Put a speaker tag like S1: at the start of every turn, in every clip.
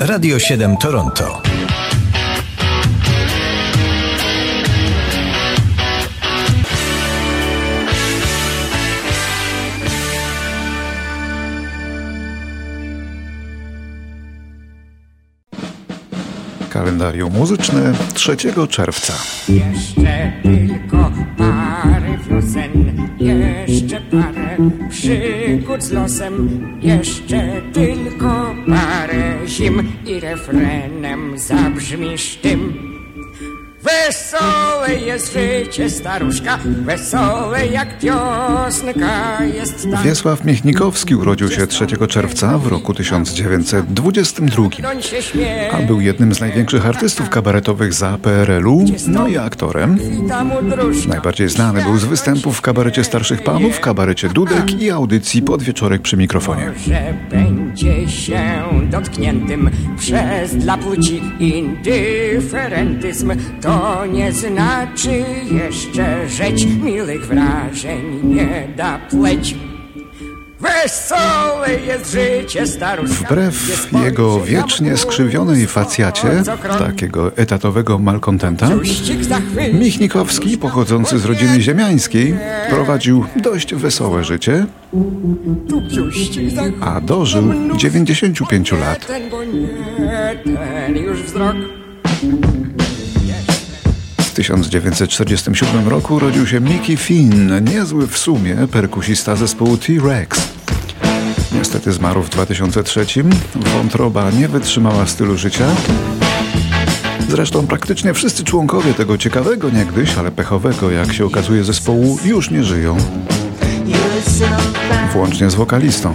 S1: Radio 7 Toronto.
S2: Kalendarium muzyczne 3 czerwca.
S3: Jeszcze tylko parę wiosen, jeszcze parę przygód z losem, jeszcze tylko parę zim i refrenem zabrzmisz tym. Wesołe jest życie staruszka, wesołe jak piosenka jest ta.
S2: Wiesław Michnikowski urodził się 3 czerwca w roku 1922,
S3: On się śmieje,
S2: a był jednym z największych artystów kabaretowych za PRL-u, no i aktorem. Najbardziej znany był z występów w kabarecie Starszych Panów, kabarecie Dudek i audycji Podwieczorek przy mikrofonie.
S3: będzie się dotkniętym przez dla płci indyferentyzm. To nie znaczy jeszcze rzeć miłych wrażeń nie da pleć. Wesołe jest życie staruszka.
S2: Wbrew jego wiecznie skrzywionej facjacie, takiego etatowego malkontenta. Michnikowski, pochodzący z rodziny ziemiańskiej, prowadził dość wesołe życie, a dożył 95 lat.
S3: Ten, bo nie ten już wzrok.
S2: W 1947 roku urodził się Mickey Finn, niezły w sumie perkusista zespołu T-Rex. Niestety zmarł w 2003. Wątroba nie wytrzymała stylu życia. Zresztą praktycznie wszyscy członkowie tego ciekawego niegdyś, ale pechowego, jak się okazuje, zespołu już nie żyją. Włącznie z wokalistą.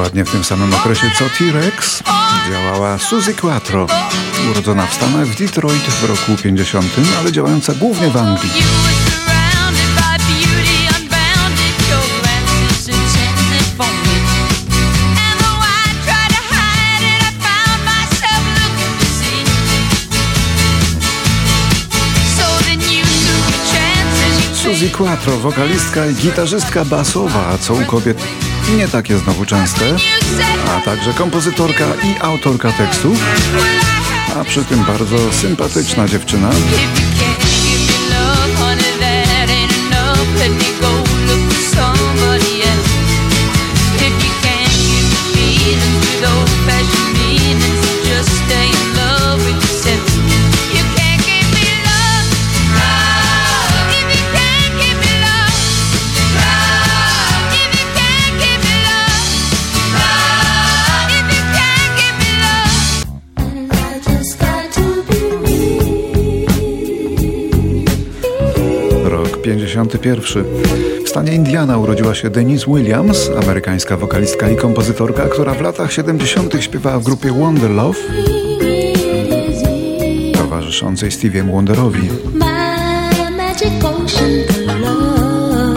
S2: Dokładnie w tym samym okresie co T-Rex. Działała Suzy Quattro, urodzona w Stanach w Detroit w roku 50, ale działająca głównie w Anglii. Suzy Quattro, wokalistka i gitarzystka basowa, co u kobiet nie takie znowu częste, a także kompozytorka i autorka tekstów, a przy tym bardzo sympatyczna dziewczyna. W stanie Indiana urodziła się Denise Williams, amerykańska wokalistka i kompozytorka, która w latach 70. śpiewała w grupie Wonder Love towarzyszącej Stevie'em Wonderowi.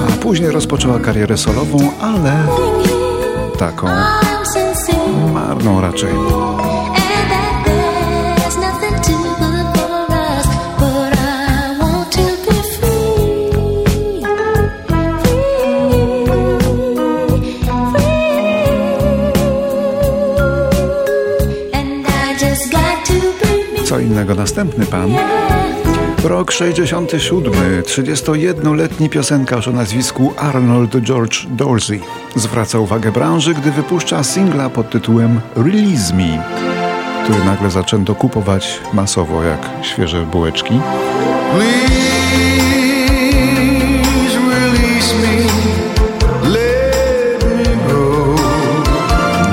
S2: A później rozpoczęła karierę solową, ale taką marną raczej. Co innego następny pan. Rok 67. 31-letni piosenkarz o nazwisku Arnold George Dorsey zwraca uwagę branży, gdy wypuszcza singla pod tytułem Release Me, który nagle zaczęto kupować masowo jak świeże bułeczki.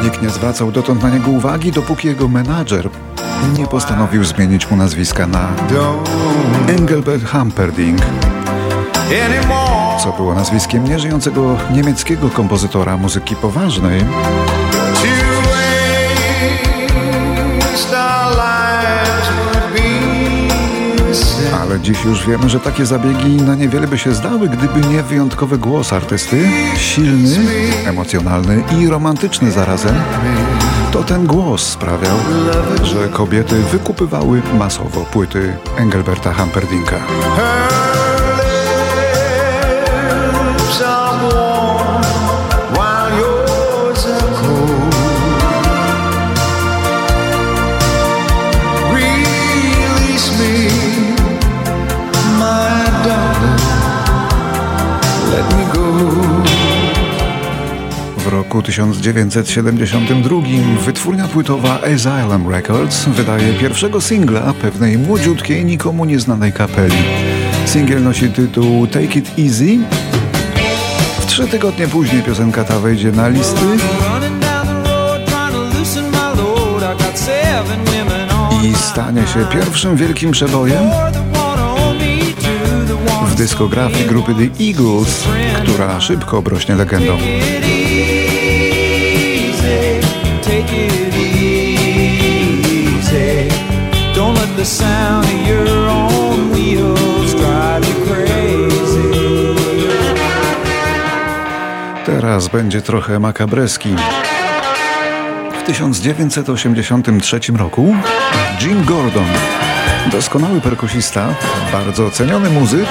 S2: Nikt nie zwracał dotąd na niego uwagi, dopóki jego menadżer nie postanowił zmienić mu nazwiska na Engelbert Humperdinck, co było nazwiskiem nieżyjącego niemieckiego kompozytora muzyki poważnej, ale dziś już wiemy, że takie zabiegi na niewiele by się zdały, gdyby nie wyjątkowy głos artysty, silny, emocjonalny i romantyczny zarazem. To ten głos sprawiał, że kobiety wykupywały masowo płyty Engelberta Humperdinka. Roku 1972 wytwórnia płytowa Asylum Records wydaje pierwszego singla pewnej młodziutkiej, nikomu nieznanej kapeli. Singiel nosi tytuł Take It Easy. W trzy tygodnie później piosenka ta wejdzie na listy.
S4: I
S2: stanie się pierwszym wielkim przebojem w dyskografii grupy The Eagles, która szybko obrośnie legendą. Teraz będzie trochę makabreski. W 1983 roku Jim Gordon, doskonały perkusista, bardzo ceniony muzyk,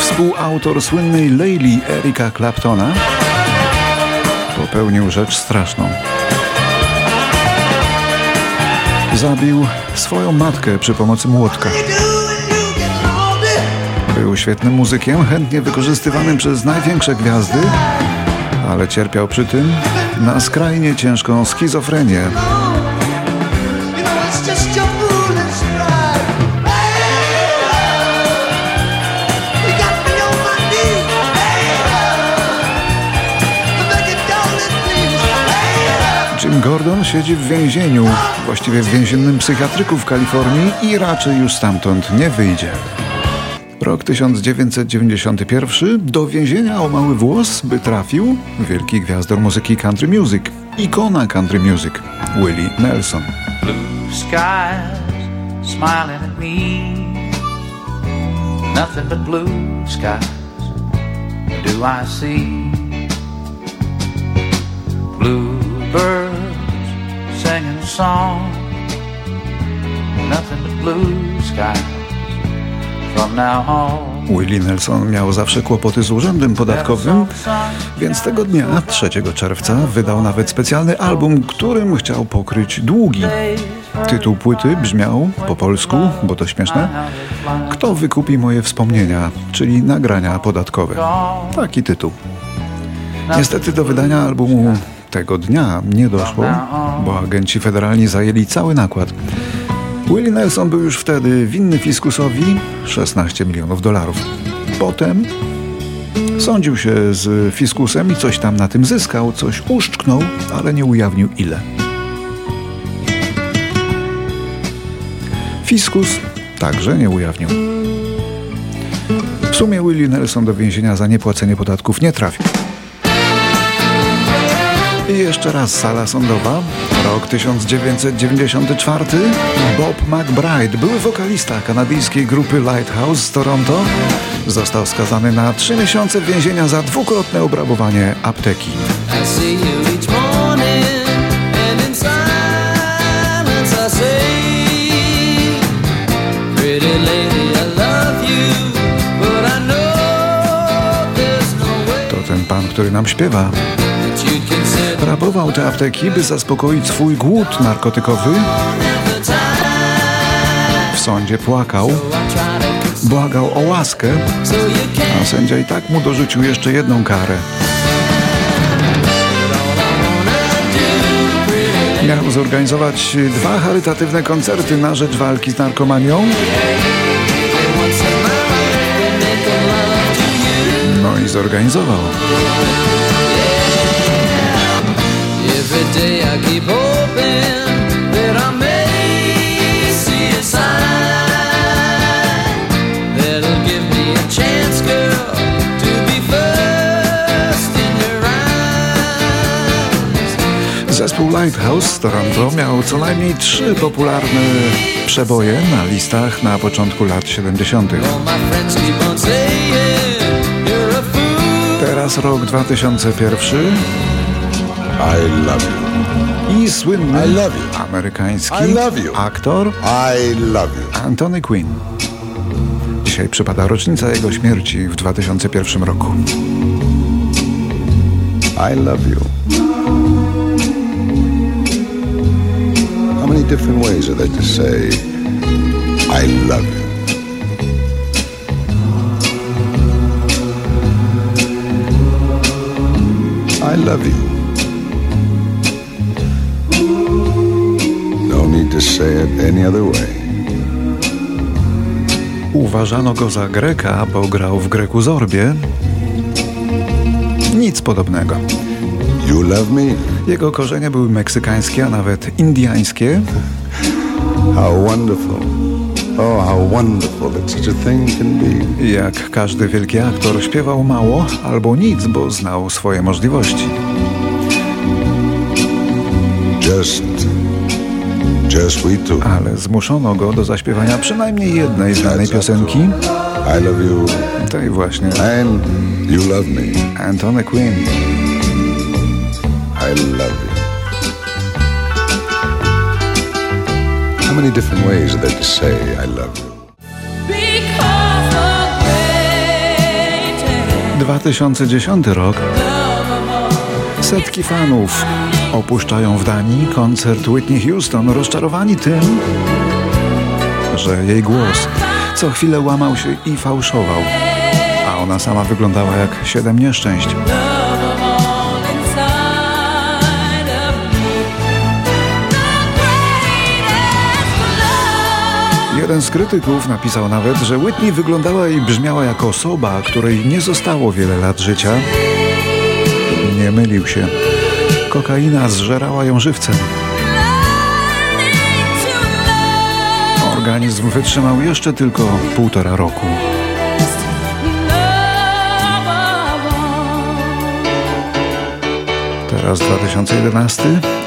S2: współautor słynnej Layli Erika Claptona, popełnił rzecz straszną. Zabił swoją matkę przy pomocy młotka. Był świetnym muzykiem, chętnie wykorzystywanym przez największe gwiazdy, ale cierpiał przy tym na skrajnie ciężką schizofrenię. Gordon siedzi w więzieniu, właściwie w więziennym psychiatryku w Kalifornii i raczej już stamtąd nie wyjdzie. Rok 1991 do więzienia o mały włos by trafił wielki gwiazdor muzyki country music, ikona country music, Willie Nelson.
S5: blue skies smiling at me. Nothing but blue skies do I see. A song. Nothing but blue skies from now on.
S2: Willie Nelson miał zawsze kłopoty z urzędem podatkowym, więc tego dnia, 3 czerwca, wydał nawet specjalny album, którym chciał pokryć długi. Tytuł płyty brzmiał po polsku, bo to śmieszne, Kto wykupi moje wspomnienia, czyli nagrania podatkowe. Taki tytuł. Niestety do wydania albumu tego dnia nie doszło, bo agenci federalni zajęli cały nakład. Willie Nelson był już wtedy winny fiskusowi 16 milionów dolarów. Potem sądził się z fiskusem i coś tam na tym zyskał, coś uszczknął, ale nie ujawnił ile. Fiskus także nie ujawnił. W sumie Willie Nelson do więzienia za niepłacenie podatków nie trafił. I jeszcze raz sala sądowa. Rok 1994. Bob McBride, były wokalista kanadyjskiej grupy Lighthouse z Toronto, został skazany na trzy miesiące więzienia za dwukrotne obrabowanie apteki.
S4: No
S2: To ten pan, który nam śpiewa. Rabował te apteki, by zaspokoić swój głód narkotykowy. W sądzie płakał, błagał o łaskę, a sędzia i tak mu dorzucił jeszcze jedną karę. Miał zorganizować dwa charytatywne koncerty na rzecz walki z narkomanią. No i zorganizował.
S4: Day I keep hoping that I may see a sign that'll give me a chance, girl, to be first in your eyes.
S2: Zespół Lighthouse z Toronto miał co najmniej trzy popularne przeboje na listach na początku lat 70.
S4: All my friends keep on saying you're a fool.
S2: Teraz rok 2001
S6: I love you.
S2: i słynny
S6: I love you.
S2: amerykański
S6: I love you.
S2: aktor
S6: I love you.
S2: Anthony Quinn. Dzisiaj przypada rocznica jego śmierci w 2001 roku.
S6: I love you. How many different ways are there to say I love you? I love you. Need to say it any other way.
S2: Uważano go za Greka, bo grał w Greku Zorbie. Nic podobnego.
S6: You love me?
S2: Jego korzenie były meksykańskie, a nawet indiańskie.
S6: How wonderful. Oh, how wonderful that such a thing can be.
S2: Jak każdy wielki aktor śpiewał mało albo nic, bo znał swoje możliwości.
S6: Just.
S2: Ale zmuszono go do zaśpiewania przynajmniej jednej znanej piosenki,
S6: I love you,
S2: tej właśnie
S6: and you love me.
S2: Anthony Quinn.
S6: I love you. How many different ways are there to say I love you?
S7: Because the greatest
S2: 2010 rok. Setki fanów opuszczają w Danii koncert Whitney Houston, rozczarowani tym, że jej głos co chwilę łamał się i fałszował, a ona sama wyglądała jak siedem nieszczęść. Jeden z krytyków napisał nawet, że Whitney wyglądała i brzmiała jak osoba, której nie zostało wiele lat życia. Nie mylił się. Kokaina zżerała ją żywcem. Organizm wytrzymał jeszcze tylko półtora roku. Teraz 2011.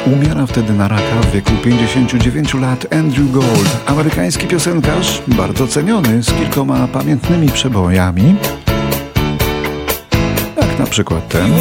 S2: Umiera wtedy na raka w wieku 59 lat Andrew Gold, amerykański piosenkarz, bardzo ceniony, z kilkoma pamiętnymi przebojami. Jak na przykład ten.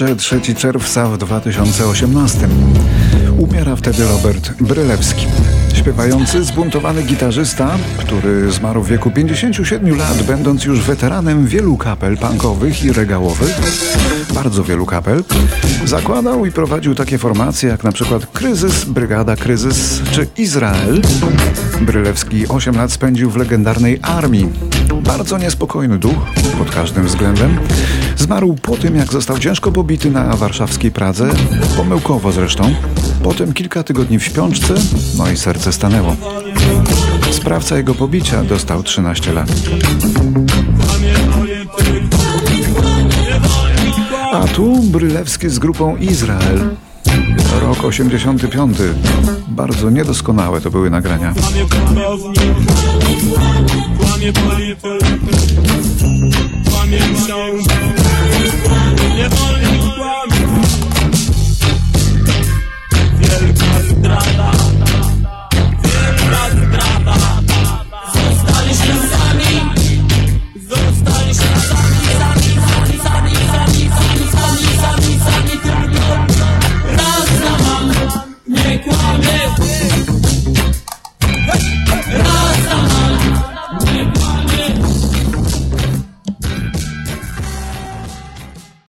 S2: Jeszcze 3 czerwca w 2018 umiera wtedy Robert Brylewski. Śpiewający, zbuntowany gitarzysta, który zmarł w wieku 57 lat, będąc już weteranem wielu kapel punkowych i regałowych, bardzo wielu kapel, zakładał i prowadził takie formacje jak na przykład Kryzys, Brygada Kryzys czy Izrael. Brylewski 8 lat spędził w legendarnej armii. Bardzo niespokojny duch pod każdym względem. Zmarł po tym, jak został ciężko pobity na warszawskiej Pradze, pomyłkowo zresztą. Potem kilka tygodni w śpiączce, no i serce stanęło. Sprawca jego pobicia dostał 13 lat. A tu Brylewski z grupą Izrael. Rok 85. Bardzo niedoskonałe to były nagrania.
S8: Polityk, kłamie książę. Nie wolno